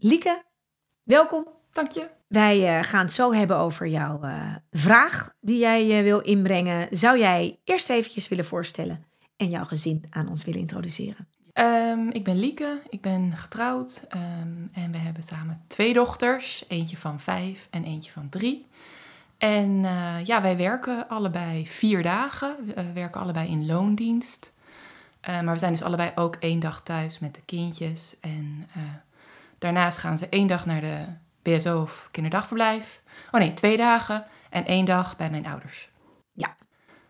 Lieke. Welkom. Dank je. Wij uh, gaan het zo hebben over jouw uh, vraag die jij wil inbrengen. Zou jij eerst eventjes willen voorstellen en jouw gezin aan ons willen introduceren? Um, ik ben Lieke, ik ben getrouwd um, en we hebben samen twee dochters. Eentje van vijf en eentje van drie. En ja, wij werken allebei vier dagen. We werken allebei in loondienst. Maar we zijn dus allebei ook één dag thuis met de kindjes. En daarnaast gaan ze één dag naar de BSO of kinderdagverblijf. Oh nee, twee dagen en één dag bij mijn ouders. Ja.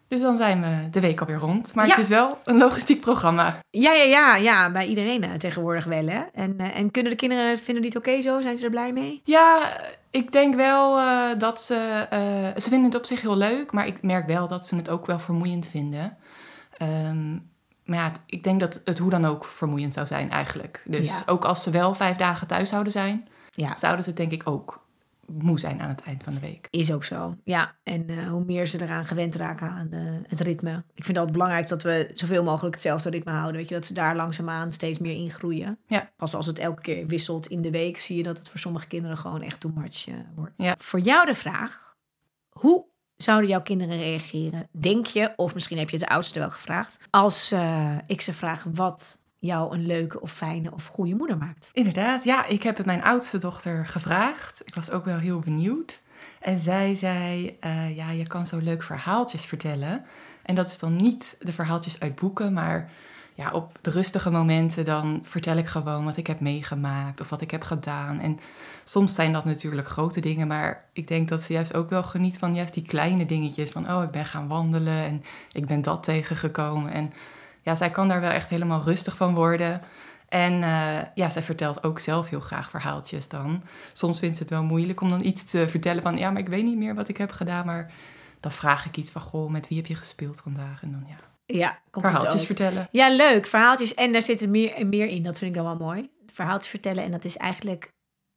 Dus dan zijn we de week alweer rond. Maar ja. het is wel een logistiek programma. Ja, ja, ja, ja bij iedereen uh, tegenwoordig wel. Hè? En, en kunnen de kinderen, vinden die het oké okay zo? Zijn ze er blij mee? Ja, ik denk wel dat ze... ze vinden het op zich heel leuk. Maar ik merk wel dat ze het ook wel vermoeiend vinden. Um, maar ja, ik denk dat het hoe dan ook vermoeiend zou zijn eigenlijk. Dus ja. ook als ze wel vijf dagen thuis zouden zijn, ja. zouden ze denk ik ook moe zijn aan het eind van de week. Is ook zo, ja. En uh, hoe meer ze eraan gewend raken aan uh, het ritme. Ik vind het belangrijk dat we zoveel mogelijk hetzelfde ritme houden. Weet je, dat ze daar langzaamaan steeds meer in groeien. Ja. Pas als het elke keer wisselt in de week, zie je dat het voor sommige kinderen gewoon echt too much uh, wordt. Ja. Voor jou de vraag, hoe zouden jouw kinderen reageren? Denk je, of misschien heb je het oudste wel gevraagd, als uh, ik ze vraag wat jou een leuke of fijne of goede moeder maakt? Inderdaad, ja, ik heb het mijn oudste dochter gevraagd. Ik was ook wel heel benieuwd. En zij zei, uh, ja, je kan zo leuk verhaaltjes vertellen. En dat is dan niet de verhaaltjes uit boeken, maar ja, op de rustige momenten dan vertel ik gewoon wat ik heb meegemaakt of wat ik heb gedaan. En soms zijn dat natuurlijk grote dingen, maar ik denk dat ze juist ook wel geniet van juist die kleine dingetjes. Van, oh, ik ben gaan wandelen en ik ben dat tegengekomen. En ja, zij kan daar wel echt helemaal rustig van worden. En uh, ja, zij vertelt ook zelf heel graag verhaaltjes dan. Soms vindt ze het wel moeilijk om dan iets te vertellen van... ja, maar ik weet niet meer wat ik heb gedaan, maar dan vraag ik iets van... goh, met wie heb je gespeeld vandaag? En dan ja, ja, komt verhaaltjes vertellen. Ja, leuk. Verhaaltjes. En daar zit er meer, meer in. Dat vind ik dan wel mooi. Verhaaltjes vertellen. En dat is eigenlijk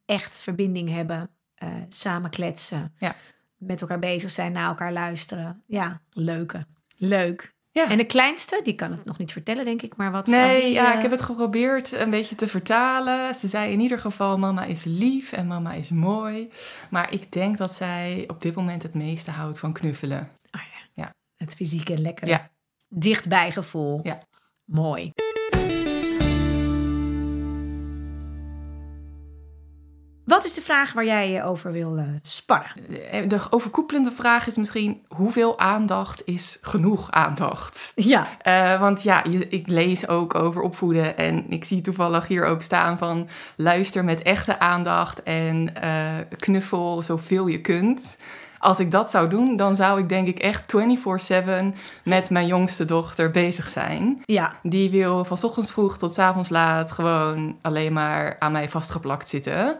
echt verbinding hebben. Uh, samen kletsen. Ja. Met elkaar bezig zijn, naar elkaar luisteren. Ja, leuke. Leuk. Ja. En de kleinste, die kan het nog niet vertellen, denk ik. Maar wat Nee, die, ja, uh... ik heb het geprobeerd een beetje te vertalen. Ze zei in ieder geval, mama is lief en mama is mooi. Maar ik denk dat zij op dit moment het meeste houdt van knuffelen. Oh ja. ja. Het fysieke lekker. Ja dichtbij gevoel. Ja. Mooi. Wat is de vraag waar jij je over wil uh, sparren? De overkoepelende vraag is misschien: hoeveel aandacht is genoeg aandacht? Ja. Uh, want ja, je, ik lees ook over opvoeden en ik zie toevallig hier ook staan van luister met echte aandacht en uh, knuffel zoveel je kunt als ik dat zou doen, dan zou ik denk ik echt 24/7 met mijn jongste dochter bezig zijn. Ja. Die wil van ochtends vroeg tot avonds laat gewoon alleen maar aan mij vastgeplakt zitten.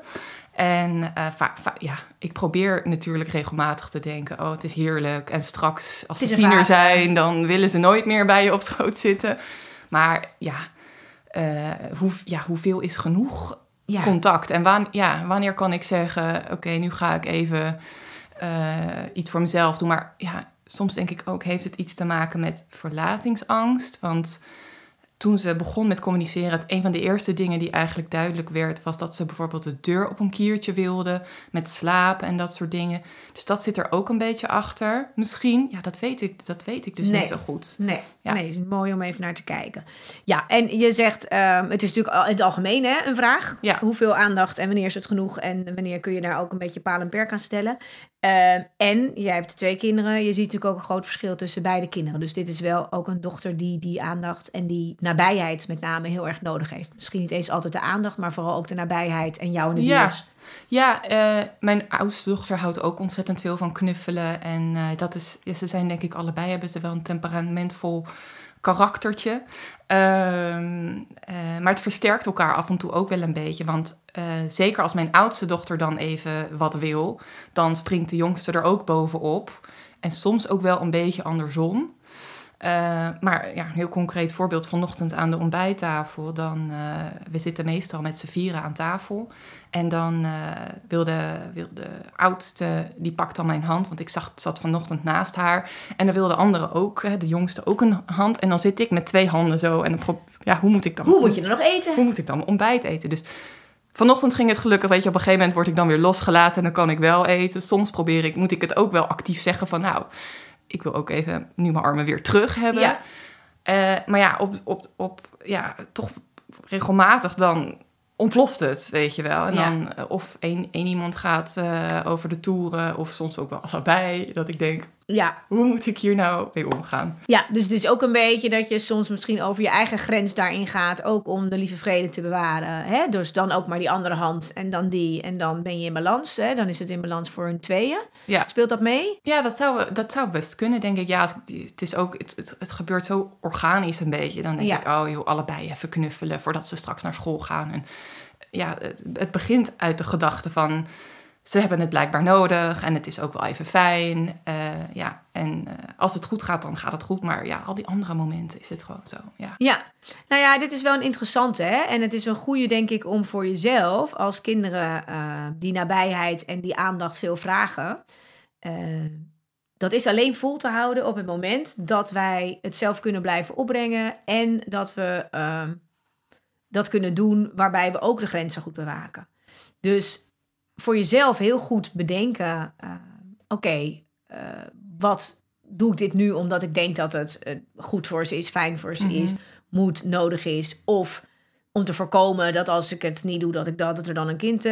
En uh, ja, ik probeer natuurlijk regelmatig te denken: oh, het is heerlijk. En straks, als ze tiener zijn, dan willen ze nooit meer bij je op schoot zitten. Maar ja, uh, hoe, ja hoeveel is genoeg ja. contact? En ja, wanneer kan ik zeggen: oké, okay, nu ga ik even uh, iets voor mezelf doen. Maar ja, soms denk ik ook, heeft het iets te maken met verlatingsangst? Want toen ze begon met communiceren, het, een van de eerste dingen die eigenlijk duidelijk werd, was dat ze bijvoorbeeld de deur op een kiertje wilde, met slapen en dat soort dingen. Dus dat zit er ook een beetje achter. Misschien, ja, dat weet ik, dat weet ik dus nee. niet zo goed. Nee, ja. nee, het is mooi om even naar te kijken. Ja, en je zegt, um, het is natuurlijk in het algemeen hè, een vraag. Ja. Hoeveel aandacht en wanneer is het genoeg en wanneer kun je daar ook een beetje paal en perk aan stellen. Uh, en jij hebt twee kinderen. Je ziet natuurlijk ook een groot verschil tussen beide kinderen. Dus dit is wel ook een dochter die die aandacht en die nabijheid met name heel erg nodig heeft. Misschien niet eens altijd de aandacht, maar vooral ook de nabijheid en jou in de ja. buurt. Ja, uh, mijn oudste dochter houdt ook ontzettend veel van knuffelen. En uh, dat is, ze zijn denk ik allebei, hebben ze wel een temperamentvol karaktertje. Ehm, eh, maar het versterkt elkaar af en toe ook wel een beetje. Want eh, zeker als mijn oudste dochter dan even wat wil, dan springt de jongste er ook bovenop. En soms ook wel een beetje andersom. Uh, maar ja, een heel concreet voorbeeld vanochtend aan de ontbijttafel. Dan, uh, we zitten meestal met z'n vieren aan tafel. En dan uh, wil, de, wil de oudste, die pakt dan mijn hand. Want ik zag, zat vanochtend naast haar. En dan wil de andere ook, de jongste ook een hand. En dan zit ik met twee handen zo. En dan, ja, hoe moet ik dan... Hoe moet je er nog eten? Hoe moet ik dan ontbijt eten? Dus vanochtend ging het gelukkig, weet je, op een gegeven moment word ik dan weer losgelaten. En dan kan ik wel eten. Soms probeer ik, moet ik het ook wel actief zeggen van nou ik wil ook even nu mijn armen weer terug hebben. Ja. Uh, maar ja, op, op, op, ja, toch regelmatig dan ontploft het, weet je wel. En Ja. dan uh, of één, één iemand gaat uh, over de toeren, of soms ook wel allebei. Dat ik denk, Ja, hoe moet ik hier nou mee omgaan? ja, dus het is ook een beetje dat je soms misschien over je eigen grens daarin gaat. Ook om de lieve vrede te bewaren. Hè? Dus dan ook maar die andere hand en dan die. En dan ben je in balans. Hè? Dan is het in balans voor hun tweeën. Ja. Speelt dat mee? Ja, dat zou, dat zou best kunnen, denk ik. Ja, het, het is ook, het, het, het gebeurt zo organisch een beetje. Dan denk Ja. ik, oh joh, allebei even knuffelen voordat ze straks naar school gaan. En ja, het, het begint uit de gedachte van, ze hebben het blijkbaar nodig en het is ook wel even fijn. Eh, ja, en eh, als het goed gaat, dan gaat het goed. Maar ja, al die andere momenten is het gewoon zo, ja. Ja, nou ja, dit is wel een interessante. Hè? En het is een goede, denk ik, om voor jezelf, als kinderen eh, die nabijheid en die aandacht veel vragen. dat is alleen vol te houden op het moment dat wij het zelf kunnen blijven opbrengen. En dat we eh, dat kunnen doen waarbij we ook de grenzen goed bewaken. Dus voor jezelf heel goed bedenken: eh, oké, eh, wat doe ik dit nu omdat ik denk dat het eh, goed voor ze is, fijn voor ze is, moet, nodig is. Of om te voorkomen dat als ik het niet doe, dat, ik, dat er dan een kind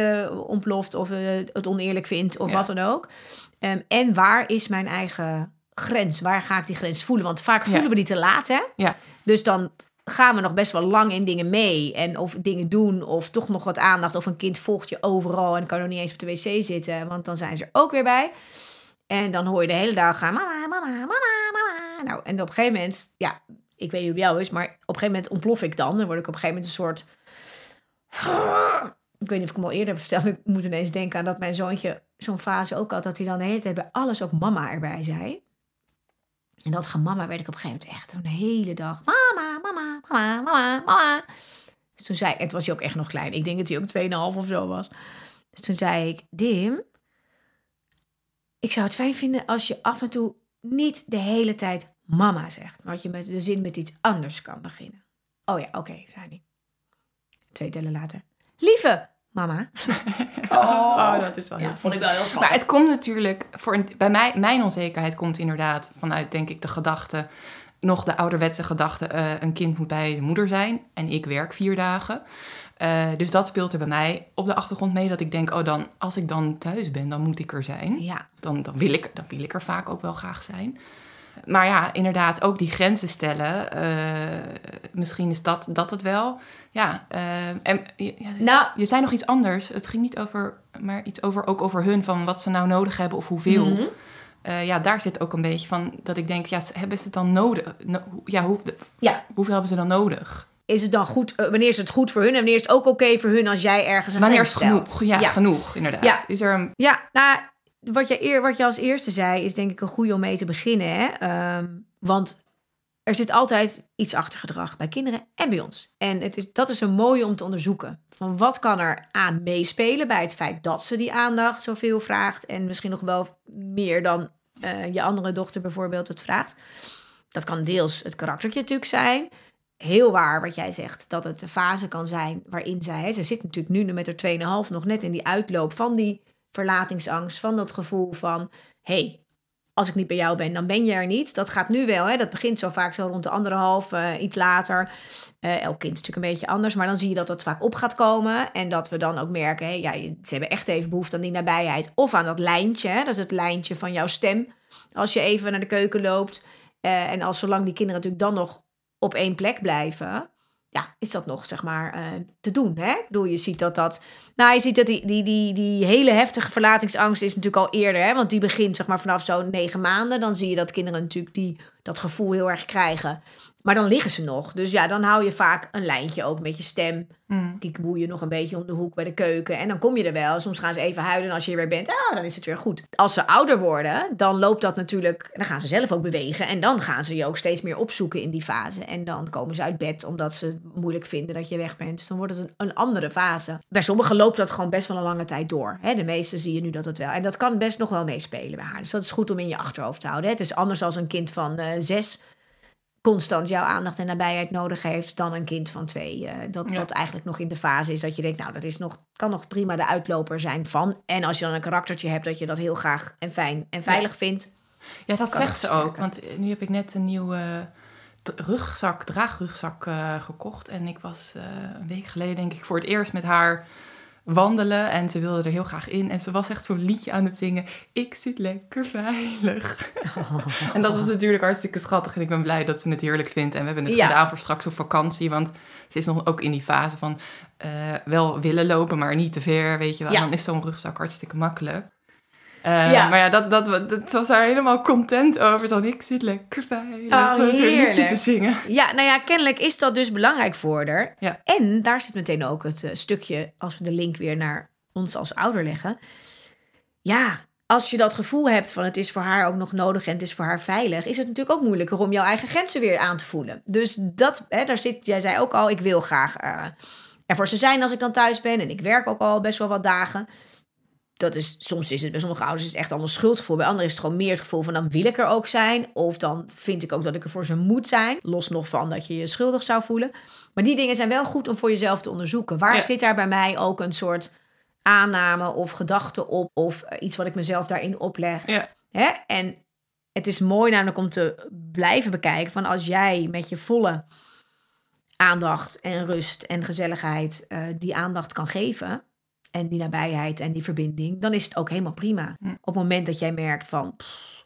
ontploft of het oneerlijk vindt of Ja. wat dan ook. Ehm, en waar is mijn eigen grens? Waar ga ik die grens voelen? Want vaak voelen Ja. we die te laat, hè? Ja. Dus dan gaan we nog best wel lang in dingen mee. En of dingen doen, of toch nog wat aandacht. Of een kind volgt je overal en kan nog niet eens op de wc zitten. Want dan zijn ze er ook weer bij. En dan hoor je de hele dag gaan, mama, mama, mama, mama. Nou, en op een gegeven moment, ja, ik weet niet hoe jou is, maar op een gegeven moment ontplof ik dan. Dan word ik op een gegeven moment een soort... Ik weet niet of ik hem al eerder heb verteld. Ik moet ineens denken aan dat mijn zoontje zo'n fase ook had. Dat hij dan de hele tijd bij alles ook mama erbij zei. En dat gemama werd ik op een gegeven moment echt een hele dag. Mama, mama, mama. Dus toen zei het was hij ook echt nog klein. Ik denk dat hij ook 2,5 of zo was. Dus toen zei ik, Dim, ik zou het fijn vinden als je af en toe niet de hele tijd mama zegt. Maar dat je met de zin met iets anders kan beginnen. Oh ja, oké, zei hij. Twee tellen later. Lieve mama. Oh, dat is wel heel vond ik wel heel Maar het komt natuurlijk, voor bij mij, mijn onzekerheid komt inderdaad vanuit, denk ik, de gedachte, nog de ouderwetse gedachte, eh, een kind moet bij de moeder zijn en ik werk vier dagen. Eh, dus dat speelt er bij mij op de achtergrond mee, dat ik denk, oh dan, als ik dan thuis ben, dan moet ik er zijn. Ja, Dan, dan, wil, ik, dan wil ik er vaak ook wel graag zijn. Maar ja, inderdaad, ook die grenzen stellen. eh, misschien is dat, dat het wel. Ja, en ja, nou, je zei nog iets anders. Het ging niet over, maar iets over, ook over hun, van wat ze nou nodig hebben of hoeveel. Mhm. Eh, ja, daar zit ook een beetje van dat ik denk, ja, hebben ze het dan nodig? No- ja, hoe, de- ja, hoeveel hebben ze dan nodig? is het dan goed? eh, wanneer is het goed voor hun en wanneer is het ook oké voor hun als jij ergens een Wanneer is genoeg? Ja, ja. genoeg, inderdaad. Ja. Is er een... Ja, nou, wat je, wat je als eerste zei, is denk ik een goede om mee te beginnen. Hè? Ehm, want er zit altijd iets achter gedrag bij kinderen en bij ons. En het is, dat is een mooie om te onderzoeken. Van wat kan er aan meespelen bij het feit dat ze die aandacht zoveel vraagt. En misschien nog wel meer dan eh, je andere dochter bijvoorbeeld het vraagt. Dat kan deels het karaktertje natuurlijk zijn. Heel waar wat jij zegt, dat het een fase kan zijn waarin zij... Ze zit natuurlijk nu met haar 2,5 nog net in die uitloop van die verlatingsangst. Van dat gevoel van, hey, als ik niet bij jou ben, dan ben je er niet. Dat gaat nu wel, hè? dat begint zo vaak zo rond de anderhalf, eh, iets later. Eh, elk kind is natuurlijk een beetje anders, maar dan zie je dat dat vaak op gaat komen. En dat we dan ook merken, ja, ze hebben echt even behoefte aan die nabijheid. Of aan dat lijntje, hè? dat is het lijntje van jouw stem. Als je even naar de keuken loopt. Eh, en als zolang die kinderen natuurlijk dan nog op één plek blijven, ja, is dat nog zeg maar eh, te doen. Hè? Bedoel, je ziet dat dat. Nou, je ziet dat die, die, die, die hele heftige verlatingsangst is natuurlijk al eerder, hè? want die begint zeg maar vanaf zo'n negen maanden. Dan zie je dat kinderen natuurlijk die, dat gevoel heel erg krijgen. Maar dan liggen ze nog. Dus ja, dan hou je vaak een lijntje ook met je stem. Mm. Kiekboeien nog een beetje om de hoek bij de keuken. En dan kom je er wel. Soms gaan ze even huilen. En als je er weer bent, ah, dan is het weer goed. Als ze ouder worden, dan loopt dat natuurlijk... Dan gaan ze zelf ook bewegen. En dan gaan ze je ook steeds meer opzoeken in die fase. En dan komen ze uit bed omdat ze het moeilijk vinden dat je weg bent. Dus dan wordt het een, een andere fase. Bij sommigen loopt dat gewoon best wel een lange tijd door. Hè? De meeste zie je nu dat het wel. En dat kan best nog wel meespelen bij haar. Dus dat is goed om in je achterhoofd te houden. Hè? Het is anders als een kind van eh, zes constant jouw aandacht en nabijheid nodig heeft dan een kind van twee. eh, dat Ja. dat eigenlijk nog in de fase is dat je denkt, nou, dat is nog, kan nog prima de uitloper zijn van. En als je dan een karaktertje hebt dat je dat heel graag en fijn en veilig vindt. Ja, dat zegt ze ook. Want eh, nu heb ik net een nieuwe t- rugzak, draagrugzak eh, gekocht. En ik was eh, een week geleden, denk ik, voor het eerst met haar wandelen. En ze wilde er heel graag in. En ze was echt zo'n liedje aan het zingen. Ik zit lekker veilig. En dat was natuurlijk hartstikke schattig. En ik ben blij dat ze het heerlijk vindt. En we hebben het Ja. gedaan voor straks op vakantie. Want ze is nog ook in die fase van eh, wel willen lopen, maar niet te ver. Weet je wel. Ja. En dan is zo'n rugzak hartstikke makkelijk. Eh, Ja. Maar ja, dat, dat, dat was daar helemaal content over. Zo, ik zit lekker veilig. Oh, zo zo'n liedje te zingen. Ja, nou ja, kennelijk is dat dus belangrijk voor haar. Ja. En daar zit meteen ook het eh, stukje, als we de link weer naar ons als ouder leggen. Ja, als je dat gevoel hebt van het is voor haar ook nog nodig en het is voor haar veilig, is het natuurlijk ook moeilijker om jouw eigen grenzen weer aan te voelen. Dus dat, hè, daar zit, jij zei ook al, ik wil graag eh, er voor ze zijn als ik dan thuis ben. En ik werk ook al best wel wat dagen. Dat is, soms is het bij sommige ouders is het echt al een schuldgevoel. Bij anderen is het gewoon meer het gevoel van dan wil ik er ook zijn. Of dan vind ik ook dat ik er voor ze moet zijn. Los nog van dat je je schuldig zou voelen. Maar die dingen zijn wel goed om voor jezelf te onderzoeken. Waar Ja. zit daar bij mij ook een soort aanname of gedachte op? Of iets wat ik mezelf daarin opleg? Ja. Hè? En het is mooi namelijk om te blijven bekijken van als jij met je volle aandacht en rust en gezelligheid eh, die aandacht kan geven en die nabijheid en die verbinding, dan is het ook helemaal prima. Hm. Op het moment dat jij merkt van pff,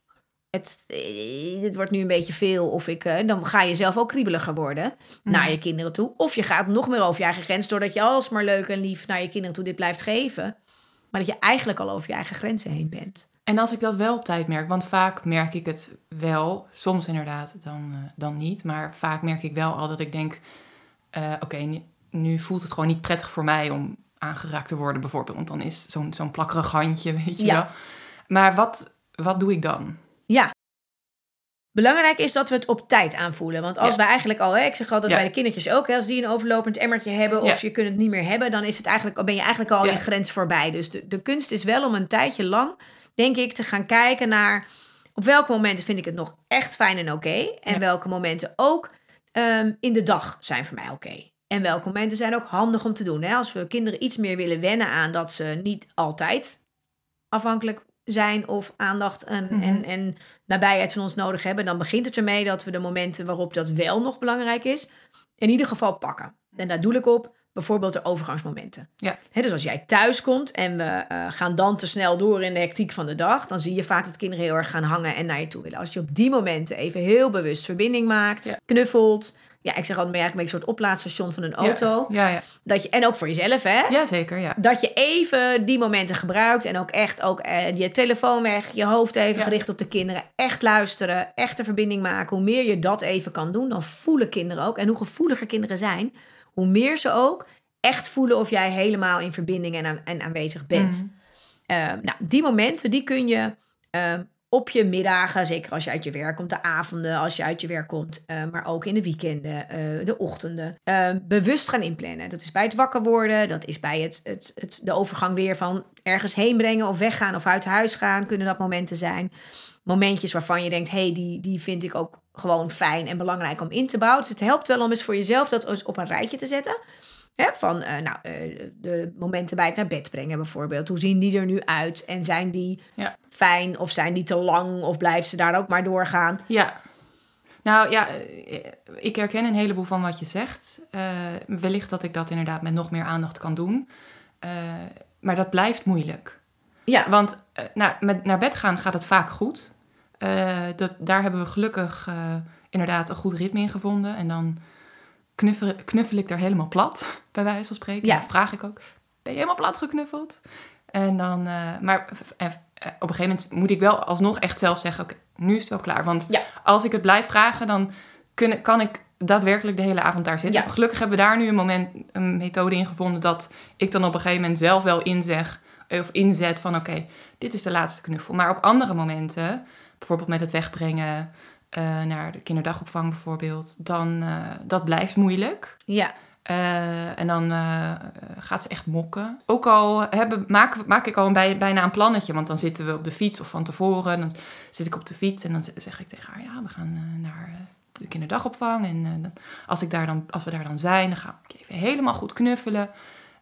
het, eh, wordt nu een beetje veel of ik, eh, dan ga je zelf ook kriebeliger worden naar je kinderen toe. Of je gaat nog meer over je eigen grens doordat je alsmaar leuk en lief naar je kinderen toe dit blijft geven. Maar dat je eigenlijk al over je eigen grenzen heen bent. En als ik dat wel op tijd merk, want vaak merk ik het wel, soms inderdaad, dan, eh, dan niet. Maar vaak merk ik wel al dat ik denk, oké, nu voelt het gewoon niet prettig voor mij om aangeraakt te worden bijvoorbeeld. Want dan is zo'n zo'n plakkerig handje, weet je Ja. wel. Maar wat, wat doe ik dan? Ja. Belangrijk is dat we het op tijd aanvoelen. Want als Ja. we eigenlijk al, hè, ik zeg altijd Ja. bij de kindertjes ook, hè, als die een overlopend emmertje hebben of je kunt het niet meer hebben, dan is het eigenlijk, ben je eigenlijk al je grens voorbij. Dus de, de kunst is wel om een tijdje lang, denk ik, te gaan kijken naar op welke momenten vind ik het nog echt fijn en oké. en welke momenten ook ehm, in de dag zijn voor mij oké. En welke momenten zijn ook handig om te doen. Hè? Als we kinderen iets meer willen wennen aan dat ze niet altijd afhankelijk zijn of aandacht en, Mhm. en, en nabijheid van ons nodig hebben, dan begint het ermee dat we de momenten waarop dat wel nog belangrijk is, in ieder geval pakken. En daar doe ik op bijvoorbeeld de overgangsmomenten. Ja. Dus als jij thuis komt en we eh, gaan dan te snel door in de hectiek van de dag, dan zie je vaak dat kinderen heel erg gaan hangen en naar je toe willen. Als je op die momenten even heel bewust verbinding maakt, Ja. knuffelt. Ja, ik zeg altijd, ben je eigenlijk een soort oplaadstation van een auto. Ja, ja, Dat je, en ook voor jezelf, hè? ja zeker, ja. Dat je even die momenten gebruikt en ook echt ook eh, je telefoon weg, je hoofd even gericht op de kinderen, echt luisteren, echt een verbinding maken. Hoe meer je dat even kan doen, dan voelen kinderen ook. En hoe gevoeliger kinderen zijn, hoe meer ze ook echt voelen of jij helemaal in verbinding en, aan- en aanwezig bent. Mhm. Eh, nou, die momenten die kun je eh, op je middagen, zeker als je uit je werk komt, de avonden als je uit je werk komt, eh, maar ook in de weekenden, eh, de ochtenden, eh, bewust gaan inplannen. Dat is bij het wakker worden, dat is bij het, het, het, de overgang weer van ergens heen brengen of weggaan of uit huis gaan, kunnen dat momenten zijn. Momentjes waarvan je denkt, hey, die, die vind ik ook gewoon fijn en belangrijk om in te bouwen. Dus het helpt wel om eens voor jezelf dat op een rijtje te zetten. Hè, van eh, nou, eh, de momenten bij het naar bed brengen bijvoorbeeld. Hoe zien die er nu uit? En zijn die Ja. fijn of zijn die te lang? Of blijven ze daar ook maar doorgaan? Ja. Nou ja, eh, ik herken een heleboel van wat je zegt. Wellicht dat ik dat inderdaad met nog meer aandacht kan doen. Maar dat blijft moeilijk. Ja, Want nou, met naar bed gaan gaat het vaak goed. Dat, daar hebben we gelukkig inderdaad een goed ritme in gevonden. En dan knuffel, knuffel ik er helemaal plat, bij wijze van spreken. Ja. Dan vraag ik ook, ben je helemaal plat geknuffeld? En dan, eh, maar eh, eh, op een gegeven moment moet ik wel alsnog echt zelf zeggen... oké, nu is het wel klaar. Want Ja. als ik het blijf vragen, dan kun, kan ik daadwerkelijk de hele avond daar zitten. Ja. Gelukkig hebben we daar nu een moment, een methode in gevonden dat ik dan op een gegeven moment zelf wel inzeg of inzet van oké, dit is de laatste knuffel. Maar op andere momenten, bijvoorbeeld met het wegbrengen eh, naar de kinderdagopvang bijvoorbeeld, dan uh, dat blijft moeilijk. Ja. Uh, en dan gaat ze echt mokken. Ook al hebben, maak, maak ik al bij, bijna een plannetje. Want dan zitten we op de fiets of van tevoren. Dan zit ik op de fiets en dan zeg ik tegen haar... ja, we gaan naar de kinderdagopvang. En als, ik daar dan, als we daar dan zijn, dan ga ik even helemaal goed knuffelen.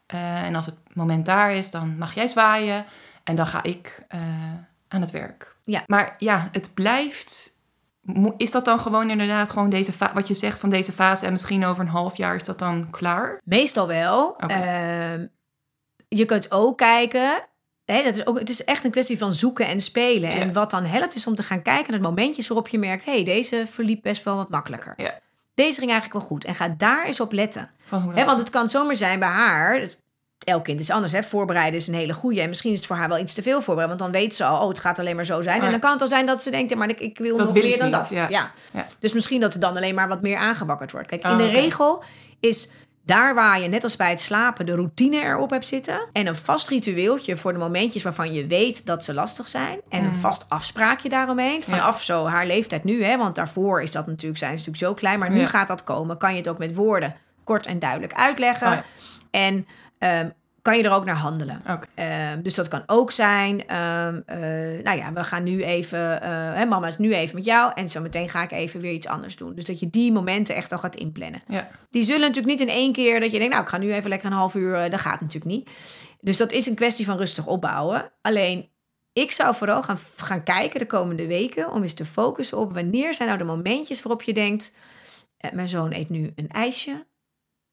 en als het moment daar is, dan mag jij zwaaien. En dan ga ik aan het werk. Ja. Maar ja, het blijft is dat dan gewoon inderdaad gewoon deze wat je zegt van deze fase en misschien over een half jaar is dat dan klaar? Meestal wel. Okay. Uh, je kunt ook kijken. Hè, dat is ook, het is echt een kwestie van zoeken en spelen. Ja. En wat dan helpt is om te gaan kijken naar momentjes waarop je merkt: hé, hey, deze verliep best wel wat makkelijker. Ja. Deze ging eigenlijk wel goed. En ga daar eens op letten. Van hoe Hè, want het kan zomaar zijn bij haar. Elk kind is anders. Hè? Voorbereiden is een hele goede. En misschien is het voor haar wel iets te veel voorbereiden. Want dan weet ze al, oh, het gaat alleen maar zo zijn. Ja. En dan kan het al zijn dat ze denkt, ja, maar ik, ik wil Dat nog wil meer dan niet, dat. ja. Ja. Ja. Dus misschien dat er dan alleen maar wat meer aangewakkerd wordt. Kijk, in Oh, de regel is daar waar je net als bij het slapen de routine erop hebt zitten. En een vast ritueeltje voor de momentjes waarvan je weet dat ze lastig zijn. En een vast afspraakje daaromheen. Vanaf zo haar leeftijd nu. Hè, want daarvoor is dat natuurlijk, zijn ze natuurlijk zo klein. Maar nu Ja. gaat dat komen. Kan je het ook met woorden kort en duidelijk uitleggen. Oh ja. En ehm, kan je er ook naar handelen. Ehm, dus dat kan ook zijn, ehm, eh, nou ja, we gaan nu even, eh, hè, mama is nu even met jou en zo meteen ga ik even weer iets anders doen. Dus dat je die momenten echt al gaat inplannen. Ja. Die zullen natuurlijk niet in één keer dat je denkt, nou ik ga nu even lekker een half uur, eh, dat gaat natuurlijk niet. Dus dat is een kwestie van rustig opbouwen. Alleen, ik zou vooral gaan, gaan kijken de komende weken om eens te focussen op wanneer zijn nou de momentjes waarop je denkt, mijn zoon eet nu een ijsje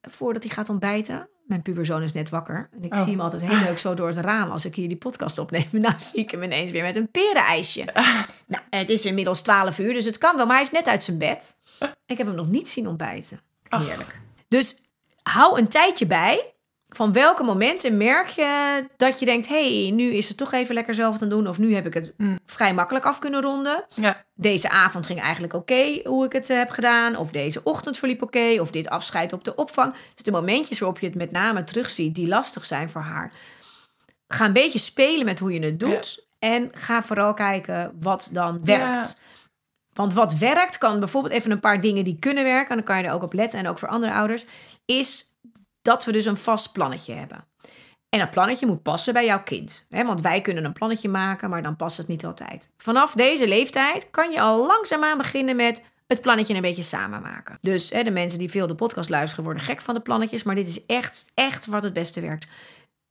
voordat hij gaat ontbijten. Mijn puberzoon is net wakker. En ik Oh. zie hem altijd heel leuk zo door het raam als ik hier die podcast opneem. Nou zie ik hem ineens weer met een perenijsje. nou, het is inmiddels 12 uur, dus het kan wel. Maar hij is net uit zijn bed. Ik heb hem nog niet zien ontbijten. Ach. Heerlijk. Dus hou een tijdje bij. Van welke momenten merk je dat je denkt... hé, hey, nu is het toch even lekker zelf te doen... of nu heb ik het Mm. vrij makkelijk af kunnen ronden. Ja. Deze avond ging eigenlijk oké hoe ik het eh, heb gedaan. Of deze ochtend verliep oké. of dit afscheid op de opvang. Dus de momentjes waarop je het met name terugziet... die lastig zijn voor haar. Ga een beetje spelen met hoe je het doet. En ga vooral kijken wat dan werkt. Want wat werkt kan bijvoorbeeld even een paar dingen die kunnen werken. En dan kan je er ook op letten. En ook voor andere ouders. Is dat we dus een vast plannetje hebben. En dat plannetje moet passen bij jouw kind. Hè? Want wij kunnen een plannetje maken, maar dan past het niet altijd. Vanaf deze leeftijd kan je al langzaamaan beginnen met het plannetje een beetje samen maken. Dus hè, de mensen die veel de podcast luisteren worden gek van de plannetjes. Maar dit is echt, echt wat het beste werkt.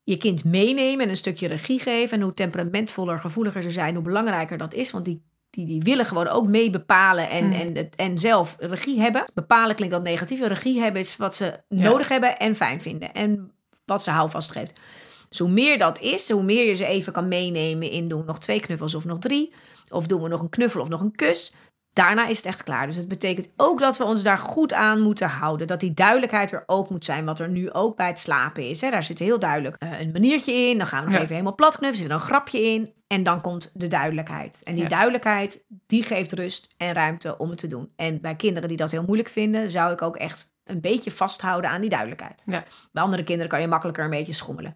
Je kind meenemen en een stukje regie geven. En hoe temperamentvoller, gevoeliger ze zijn, hoe belangrijker dat is. Want die, die, die willen gewoon ook mee bepalen en, Mm. en, het- en zelf regie hebben. Bepalen klinkt dat negatief. Regie hebben is wat ze Ja. nodig hebben en fijn vinden. En wat ze houvast geeft. Dus hoe meer dat is, hoe meer je ze even kan meenemen in doen we nog twee knuffels of nog drie. Of doen we nog een knuffel of nog een kus. Daarna is het echt klaar. Dus het betekent ook dat we ons daar goed aan moeten houden. Dat die duidelijkheid er ook moet zijn. Wat er nu ook bij het slapen is. Hè. Daar zit heel duidelijk eh, een maniertje in. Dan gaan we nog Ja. even helemaal plat knuffelen. Er zit een grapje in. En dan komt de duidelijkheid. En die Ja. duidelijkheid, die geeft rust en ruimte om het te doen. En bij kinderen die dat heel moeilijk vinden, zou ik ook echt een beetje vasthouden aan die duidelijkheid. Ja. Bij andere kinderen kan je makkelijker een beetje schommelen.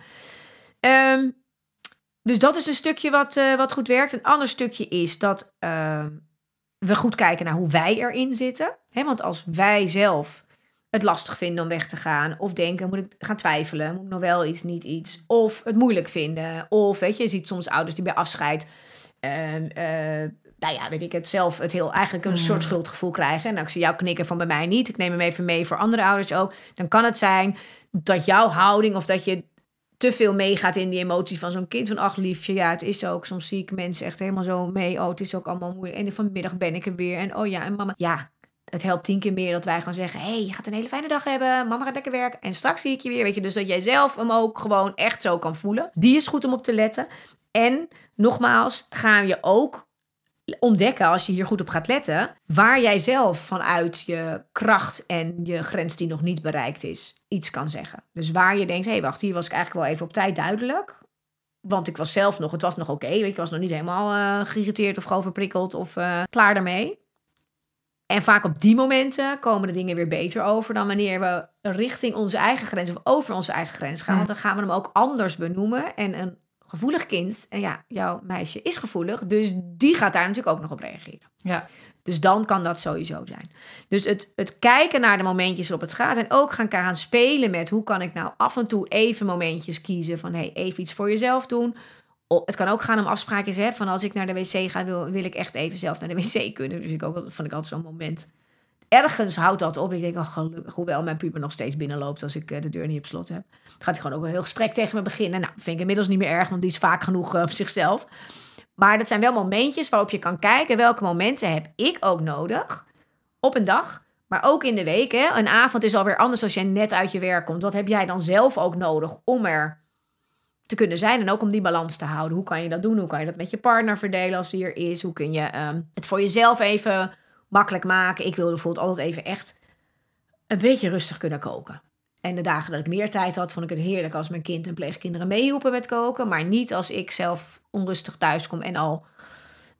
Ehm, dus dat is een stukje wat, eh, wat goed werkt. Een ander stukje is dat ehm, we goed kijken naar hoe wij erin zitten. Hè, want als wij zelf het lastig vinden om weg te gaan, of denken, moet ik gaan twijfelen, moet ik nog wel iets, niet iets, of het moeilijk vinden, of weet je, je ziet soms ouders die bij afscheid, ehm, eh, nou ja, weet ik het zelf, het heel eigenlijk een Mm. soort schuldgevoel krijgen. En nou, ik zie jou knikken van bij mij niet, ik neem hem even mee voor andere ouders ook. Dan kan het zijn dat jouw houding of dat je te veel meegaat in die emotie van zo'n kind. Van ach liefje, ja het is ook. Soms zie ik mensen echt helemaal zo mee. Oh het is ook allemaal moeilijk. En vanmiddag ben ik er weer. En oh ja, en mama. Ja, het helpt tien keer meer dat wij gewoon zeggen... hey, je gaat een hele fijne dag hebben. Mama gaat lekker werken. En straks zie ik je weer. Weet je, dus dat jij zelf hem ook gewoon echt zo kan voelen. Die is goed om op te letten. En nogmaals, gaan je ook ontdekken, als je hier goed op gaat letten, waar jij zelf vanuit je kracht en je grens die nog niet bereikt is, iets kan zeggen. Dus waar je denkt, hé, hey, wacht, hier was ik eigenlijk wel even op tijd duidelijk. Want ik was zelf nog, het was nog oké, weet je, ik was nog niet helemaal eh geïrriteerd of overprikkeld of eh, klaar daarmee. En vaak op die momenten komen de dingen weer beter over dan wanneer we richting onze eigen grens of over onze eigen grens gaan. Want dan gaan we hem ook anders benoemen. En een gevoelig kind, en ja, jouw meisje is gevoelig, dus die gaat daar natuurlijk ook nog op reageren. Ja. Dus dan kan dat sowieso zijn. Dus het, het kijken naar de momentjes waarop het gaat. En ook gaan, gaan spelen met hoe kan ik nou af en toe even momentjes kiezen. Van hey, even iets voor jezelf doen. Het kan ook gaan om afspraakjes. Hè, van als ik naar de wc ga, wil, wil ik echt even zelf naar de wc kunnen. Dus ik ook, vond ik altijd zo'n moment. Ergens houdt dat op. Ik denk, oh, hoewel mijn puber nog steeds binnenloopt als ik eh, de deur niet op slot heb. Dan gaat hij gewoon ook een heel gesprek tegen me beginnen. Nou, vind ik inmiddels niet meer erg, want die is vaak genoeg eh, op zichzelf. Maar dat zijn wel momentjes waarop je kan kijken welke momenten heb ik ook nodig op een dag. Maar ook in de week. Hè? Een avond is alweer anders als jij net uit je werk komt. Wat heb jij dan zelf ook nodig om er te kunnen zijn en ook om die balans te houden? Hoe kan je dat doen? Hoe kan je dat met je partner verdelen als die er is? Hoe kun je ehm, het voor jezelf even makkelijk maken? Ik wilde bijvoorbeeld altijd even echt een beetje rustig kunnen koken. En de dagen dat ik meer tijd had, vond ik het heerlijk als mijn kind en pleegkinderen meehielpen met koken. Maar niet als ik zelf onrustig thuis kom en al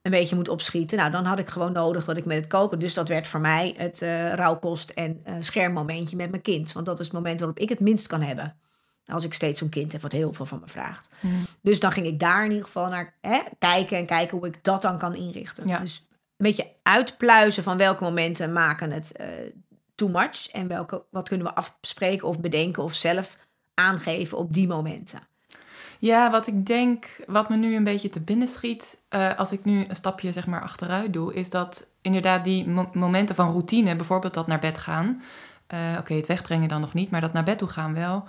een beetje moet opschieten. Nou, dan had ik gewoon nodig dat ik met het koken. Dus dat werd voor mij het eh rauwkost- en eh, schermmomentje met mijn kind. Want dat is het moment waarop ik het minst kan hebben. Als ik steeds zo'n kind heb wat heel veel van me vraagt. Mm. Dus dan ging ik daar in ieder geval naar hè, kijken en kijken hoe ik dat dan kan inrichten. Ja. Dus een beetje uitpluizen van welke momenten maken het eh too much. En welke, wat kunnen we afspreken of bedenken of zelf aangeven op die momenten. Ja, wat ik denk, wat me nu een beetje te binnen schiet, eh, als ik nu een stapje zeg maar achteruit doe, is dat inderdaad die mo- momenten van routine, bijvoorbeeld dat naar bed gaan, eh, oké, het wegbrengen dan nog niet, maar dat naar bed toe gaan wel,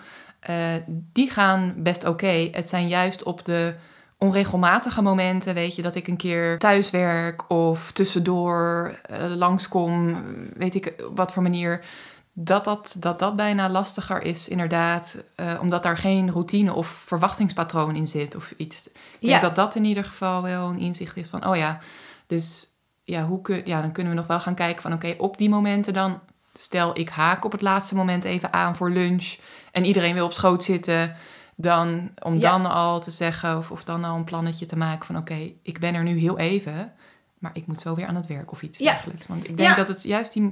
die gaan best oké. Het zijn juist op de onregelmatige momenten, weet je, dat ik een keer thuis werk of tussendoor eh, langskom, weet ik wat voor manier dat dat, dat dat bijna lastiger is, inderdaad. eh, omdat daar geen routine of verwachtingspatroon in zit of iets. Ik denk Ja. dat dat in ieder geval wel een inzicht is van, oh ja, dus ja, hoe kun, ja dan kunnen we nog wel gaan kijken van, oké, op die momenten dan, stel ik haak op het laatste moment even aan voor lunch en iedereen wil op schoot zitten, dan om Ja. dan al te zeggen of, of dan al een plannetje te maken van, oké, ik ben er nu heel even, maar ik moet zo weer aan het werk of iets Ja. dergelijks. Want ik denk Ja. dat het juist die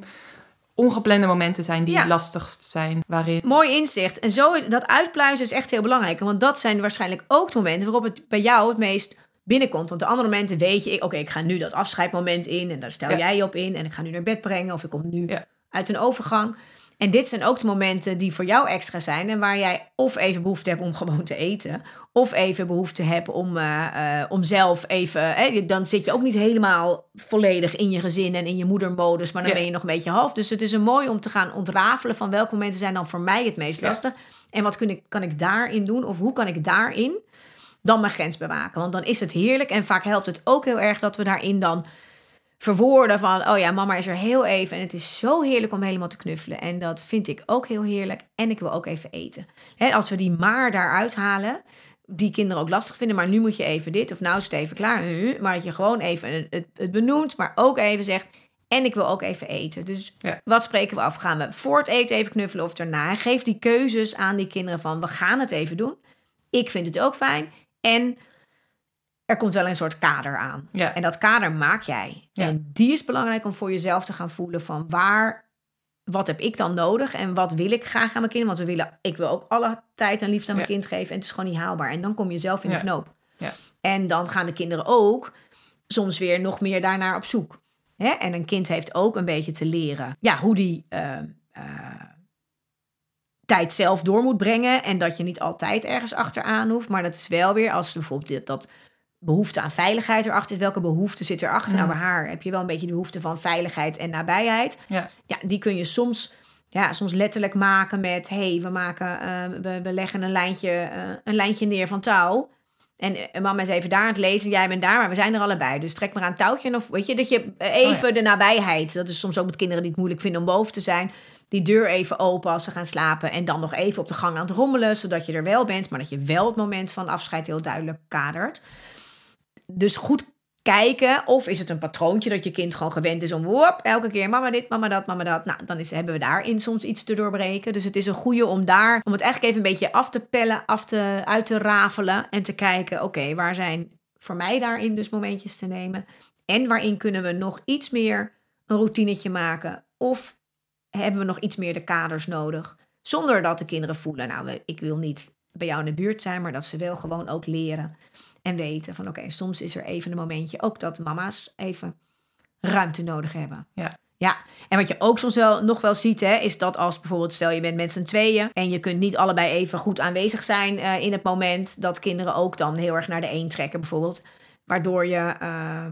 ongeplande momenten zijn die lastigst zijn. Waarin. Mooi inzicht. En zo, dat uitpluizen is echt heel belangrijk. Want dat zijn waarschijnlijk ook de momenten waarop het bij jou het meest binnenkomt. Want de andere momenten weet je, oké, ik ga nu dat afscheidmoment in en daar stel jij je op in en ik ga nu naar bed brengen of ik kom nu uit een overgang. En dit zijn ook de momenten die voor jou extra zijn en waar jij of even behoefte hebt om gewoon te eten, of even behoefte hebt om, eh, eh, om zelf even. Hè, dan zit je ook niet helemaal volledig in je gezin en in je moedermodus, maar dan Ja. ben je nog een beetje half. Dus het is een mooi om te gaan ontrafelen van welke momenten zijn dan voor mij het meest Ja. lastig en wat kun ik, kan ik daarin doen of hoe kan ik daarin dan mijn grens bewaken. Want dan is het heerlijk en vaak helpt het ook heel erg dat we daarin dan verwoorden van, oh ja, mama is er heel even en het is zo heerlijk om helemaal te knuffelen. En dat vind ik ook heel heerlijk en ik wil ook even eten. Hè, als we die maar daaruit halen, die kinderen ook lastig vinden, maar nu moet je even dit of nou is het even klaar. Uh, Maar dat je gewoon even het, het benoemt, maar ook even zegt, en ik wil ook even eten. Dus Ja. wat spreken we af? Gaan we voor het eten even knuffelen of daarna? Geef die keuzes aan die kinderen van, we gaan het even doen. Ik vind het ook fijn. En er komt wel een soort kader aan. Ja. En dat kader maak jij. Ja. En die is belangrijk om voor jezelf te gaan voelen van waar, wat heb ik dan nodig en wat wil ik graag aan mijn kinderen? Want we willen, ik wil ook alle tijd en liefde aan mijn Ja. kind geven en het is gewoon niet haalbaar. En dan kom je zelf in de knoop. Ja. En dan gaan de kinderen ook soms weer nog meer daarnaar op zoek. Hè? En een kind heeft ook een beetje te leren ja, hoe die eh, eh, tijd zelf door moet brengen. En dat je niet altijd ergens achteraan hoeft. Maar dat is wel weer als bijvoorbeeld dat behoefte aan veiligheid erachter is. Welke behoefte zit erachter? Mm. Nou, bij haar heb je wel een beetje de behoefte van veiligheid en nabijheid. Ja. Ja, die kun je soms, ja, soms letterlijk maken met... hey, we, maken, eh, we, we leggen een lijntje, eh, een lijntje neer van touw. En eh, mama is even daar aan het lezen, jij bent daar, maar we zijn er allebei. Dus trek maar aan het touwtje. En Of weet je, dat je eh, even de nabijheid... dat is soms ook met kinderen die het moeilijk vinden om boven te zijn... die deur even open als ze gaan slapen... en dan nog even op de gang aan het rommelen... zodat je er wel bent, maar dat je wel het moment van afscheid heel duidelijk kadert. Dus goed kijken of is het een patroontje dat je kind gewoon gewend is om elke keer mama dit, mama dat, mama dat. Nou, dan is, hebben we daarin soms iets te doorbreken. Dus het is een goede om daar, om het eigenlijk even een beetje af te pellen, af te, uit te rafelen en te kijken, oké, waar zijn voor mij daarin dus momentjes te nemen en waarin kunnen we nog iets meer een routinetje maken? Of hebben we nog iets meer de kaders nodig? Zonder dat de kinderen voelen, nou, ik wil niet bij jou in de buurt zijn, maar dat ze wel gewoon ook leren en weten van oké, soms is er even een momentje ook dat mama's even ruimte nodig hebben. Ja. Ja, en wat je ook soms wel nog wel ziet, hè, is dat als bijvoorbeeld, stel je bent met z'n tweeën en je kunt niet allebei even goed aanwezig zijn uh, in het moment, dat kinderen ook dan heel erg naar de een trekken, bijvoorbeeld. Waardoor je uh,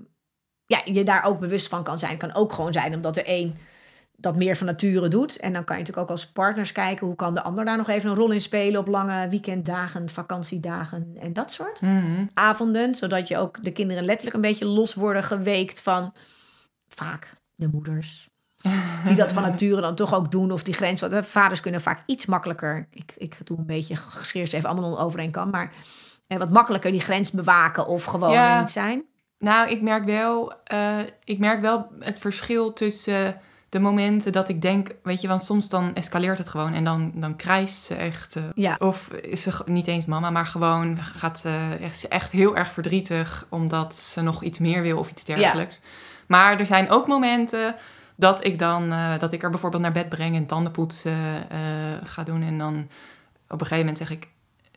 ja, je daar ook bewust van kan zijn. Kan ook gewoon zijn omdat er één dat meer van nature doet. En dan kan je natuurlijk ook als partners kijken hoe kan de ander daar nog even een rol in spelen op lange weekenddagen, vakantiedagen en dat soort Mhm. avonden. Zodat je ook de kinderen letterlijk een beetje los worden geweekt van vaak de moeders. Die dat van nature dan toch ook doen. Of die grens. Wat vaders kunnen vaak iets makkelijker. Ik, ik doe een beetje gescheerd even allemaal overeen kan. Maar eh, wat makkelijker die grens bewaken of gewoon Ja. niet zijn. Nou, ik merk wel, eh, ik merk wel het verschil tussen de momenten dat ik denk, weet je, want soms dan escaleert het gewoon en dan, dan krijst ze echt. eh, Ja. Of is ze niet eens mama, maar gewoon gaat ze echt, is ze echt heel erg verdrietig omdat ze nog iets meer wil of iets dergelijks. Maar er zijn ook momenten dat ik dan, eh, dat ik er bijvoorbeeld naar bed breng en tandenpoetsen eh, ga doen en dan op een gegeven moment zeg ik,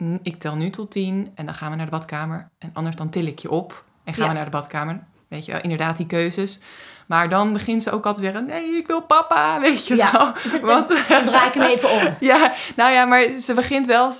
"N- ik tel nu tot tien en dan gaan we naar de badkamer en anders dan til ik je op en gaan Ja. we naar de badkamer. Weet je, inderdaad die keuzes. Maar dan begint ze ook al te zeggen, nee, ik wil papa, weet je Ja, wel. Want, Dan draai ik hem even om. ja, nou ja, maar ze begint wel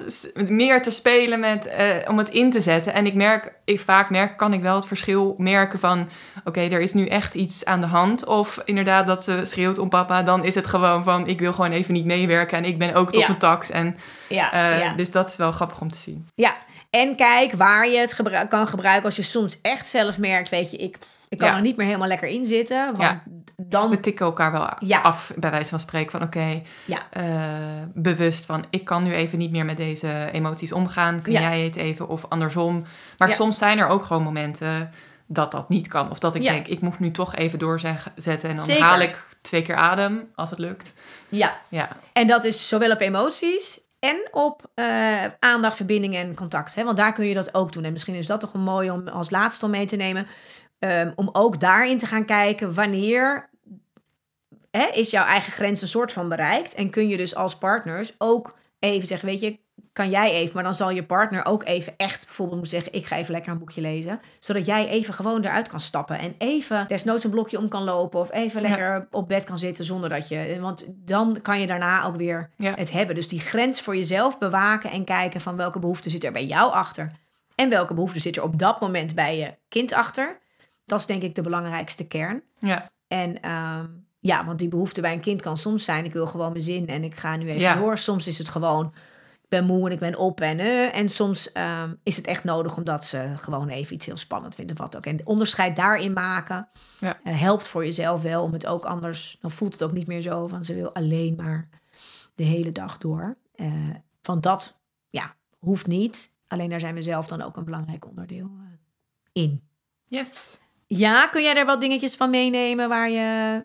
meer te spelen met, eh, om het in te zetten. En ik merk, ik vaak merk, kan ik wel het verschil merken van... oké, er is nu echt iets aan de hand. Of inderdaad dat ze schreeuwt om papa, dan is het gewoon van... ik wil gewoon even niet meewerken en ik ben ook tot Ja. mijn tax. En, Ja, eh, ja. Dus dat is wel grappig om te zien. Ja, en kijk waar je het gebru- kan gebruiken als je soms echt zelf merkt, weet je, ik, ik kan Ja. er niet meer helemaal lekker in zitten. Want Ja. dan, We tikken elkaar wel Ja. af, bij wijze van spreken, van oké, Ja. eh, bewust van ik kan nu even niet meer met deze emoties omgaan. Kun jij het even of andersom. Maar soms zijn er ook gewoon momenten dat dat niet kan. Of dat ik denk, ik moet nu toch even doorzetten en dan Zeker. haal ik twee keer adem als het lukt. ja, Ja, en dat is zowel op emoties en op eh, aandacht, verbinding en contact. Hè? Want daar kun je dat ook doen. En misschien is dat toch wel mooi om als laatste om mee te nemen. Ehm, om ook daarin te gaan kijken wanneer hè, is jouw eigen grens een soort van bereikt. En kun je dus als partners ook even zeggen, weet je, kan jij even, maar dan zal je partner ook even echt bijvoorbeeld moeten zeggen, ik ga even lekker een boekje lezen. Zodat jij even gewoon eruit kan stappen en even desnoods een blokje om kan lopen of even Ja. lekker op bed kan zitten zonder dat je, want dan kan je daarna ook weer Ja. het hebben. Dus die grens voor jezelf bewaken en kijken van welke behoefte zit er bij jou achter. En welke behoefte zit er op dat moment bij je kind achter. Dat is denk ik de belangrijkste kern. ja, En ehm, ja, want die behoefte bij een kind kan soms zijn: ik wil gewoon mijn zin en ik ga nu even Ja. door. Soms is het gewoon: ik ben moe en ik ben op en eh. En soms ehm, is het echt nodig omdat ze gewoon even iets heel spannend vinden. Wat ook. En de onderscheid daarin maken Ja. eh, helpt voor jezelf wel om het ook anders. Dan voelt het ook niet meer zo van ze wil alleen maar de hele dag door. Eh, want dat ja, hoeft niet. Alleen daar zijn we zelf dan ook een belangrijk onderdeel in. yes. Ja, kun jij er wat dingetjes van meenemen waar je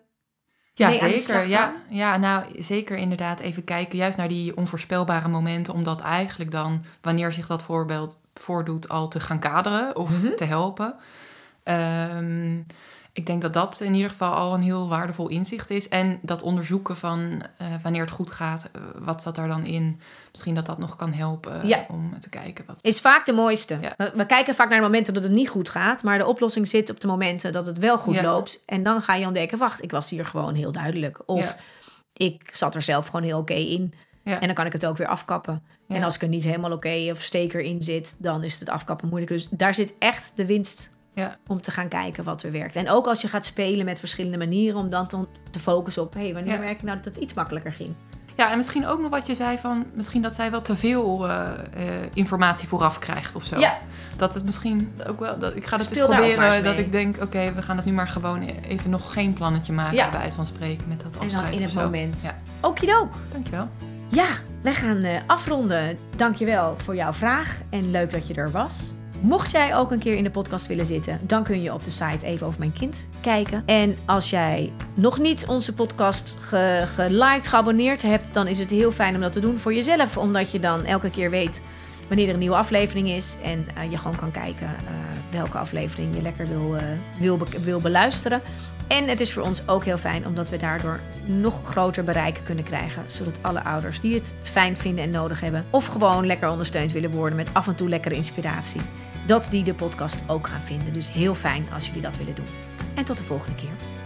Ja, mee aan de slag zeker. Ja, ja, nou zeker inderdaad even kijken, juist naar die onvoorspelbare momenten, om dat eigenlijk dan, wanneer zich dat voorbeeld voordoet, al te gaan kaderen of Mhm. te helpen. Ehm, ik denk dat dat in ieder geval al een heel waardevol inzicht is. En dat onderzoeken van eh, wanneer het goed gaat, eh, wat zat daar dan in? Misschien dat dat nog kan helpen eh, Ja. om te kijken wat. is vaak de mooiste. Ja. We, we kijken vaak naar de momenten dat het niet goed gaat, maar de oplossing zit op de momenten dat het wel goed Ja. loopt. En dan ga je ontdekken, wacht, ik was hier gewoon heel duidelijk. Of ik zat er zelf gewoon heel oké in. En dan kan ik het ook weer afkappen. En als ik er niet helemaal oké of steker in zit, dan is het afkappen moeilijk. Dus daar zit echt de winst Ja. om te gaan kijken wat er werkt. En ook als je gaat spelen met verschillende manieren, om dan te, focussen op, hé, hey, wanneer Ja. merk ik nou dat het iets makkelijker ging? Ja, en misschien ook nog wat je zei van, misschien dat zij wel te veel eh, eh, informatie vooraf krijgt of zo. Ja. Dat het misschien ook wel, dat, ik ga dat Speel eens proberen, eens dat ik denk, oké, we gaan het nu maar gewoon even nog geen plannetje maken, Ja. bij wijze van spreken, met dat En afscheid dan in het zo. moment. Ja, Okidook. dankjewel. Ja, wij gaan eh, afronden. Dankjewel voor jouw vraag en leuk dat je er was. Mocht jij ook een keer in de podcast willen zitten, dan kun je op de site even over mijn kind kijken. En als jij nog niet onze podcast ge geliked, geabonneerd hebt, dan is het heel fijn om dat te doen voor jezelf. Omdat je dan elke keer weet wanneer er een nieuwe aflevering is. En eh, je gewoon kan kijken eh, welke aflevering je lekker wil, eh, wil, wil beluisteren. En het is voor ons ook heel fijn omdat we daardoor nog groter bereik kunnen krijgen. Zodat alle ouders die het fijn vinden en nodig hebben, of gewoon lekker ondersteund willen worden met af en toe lekkere inspiratie, dat die de podcast ook gaan vinden. Dus heel fijn als jullie dat willen doen. En tot de volgende keer.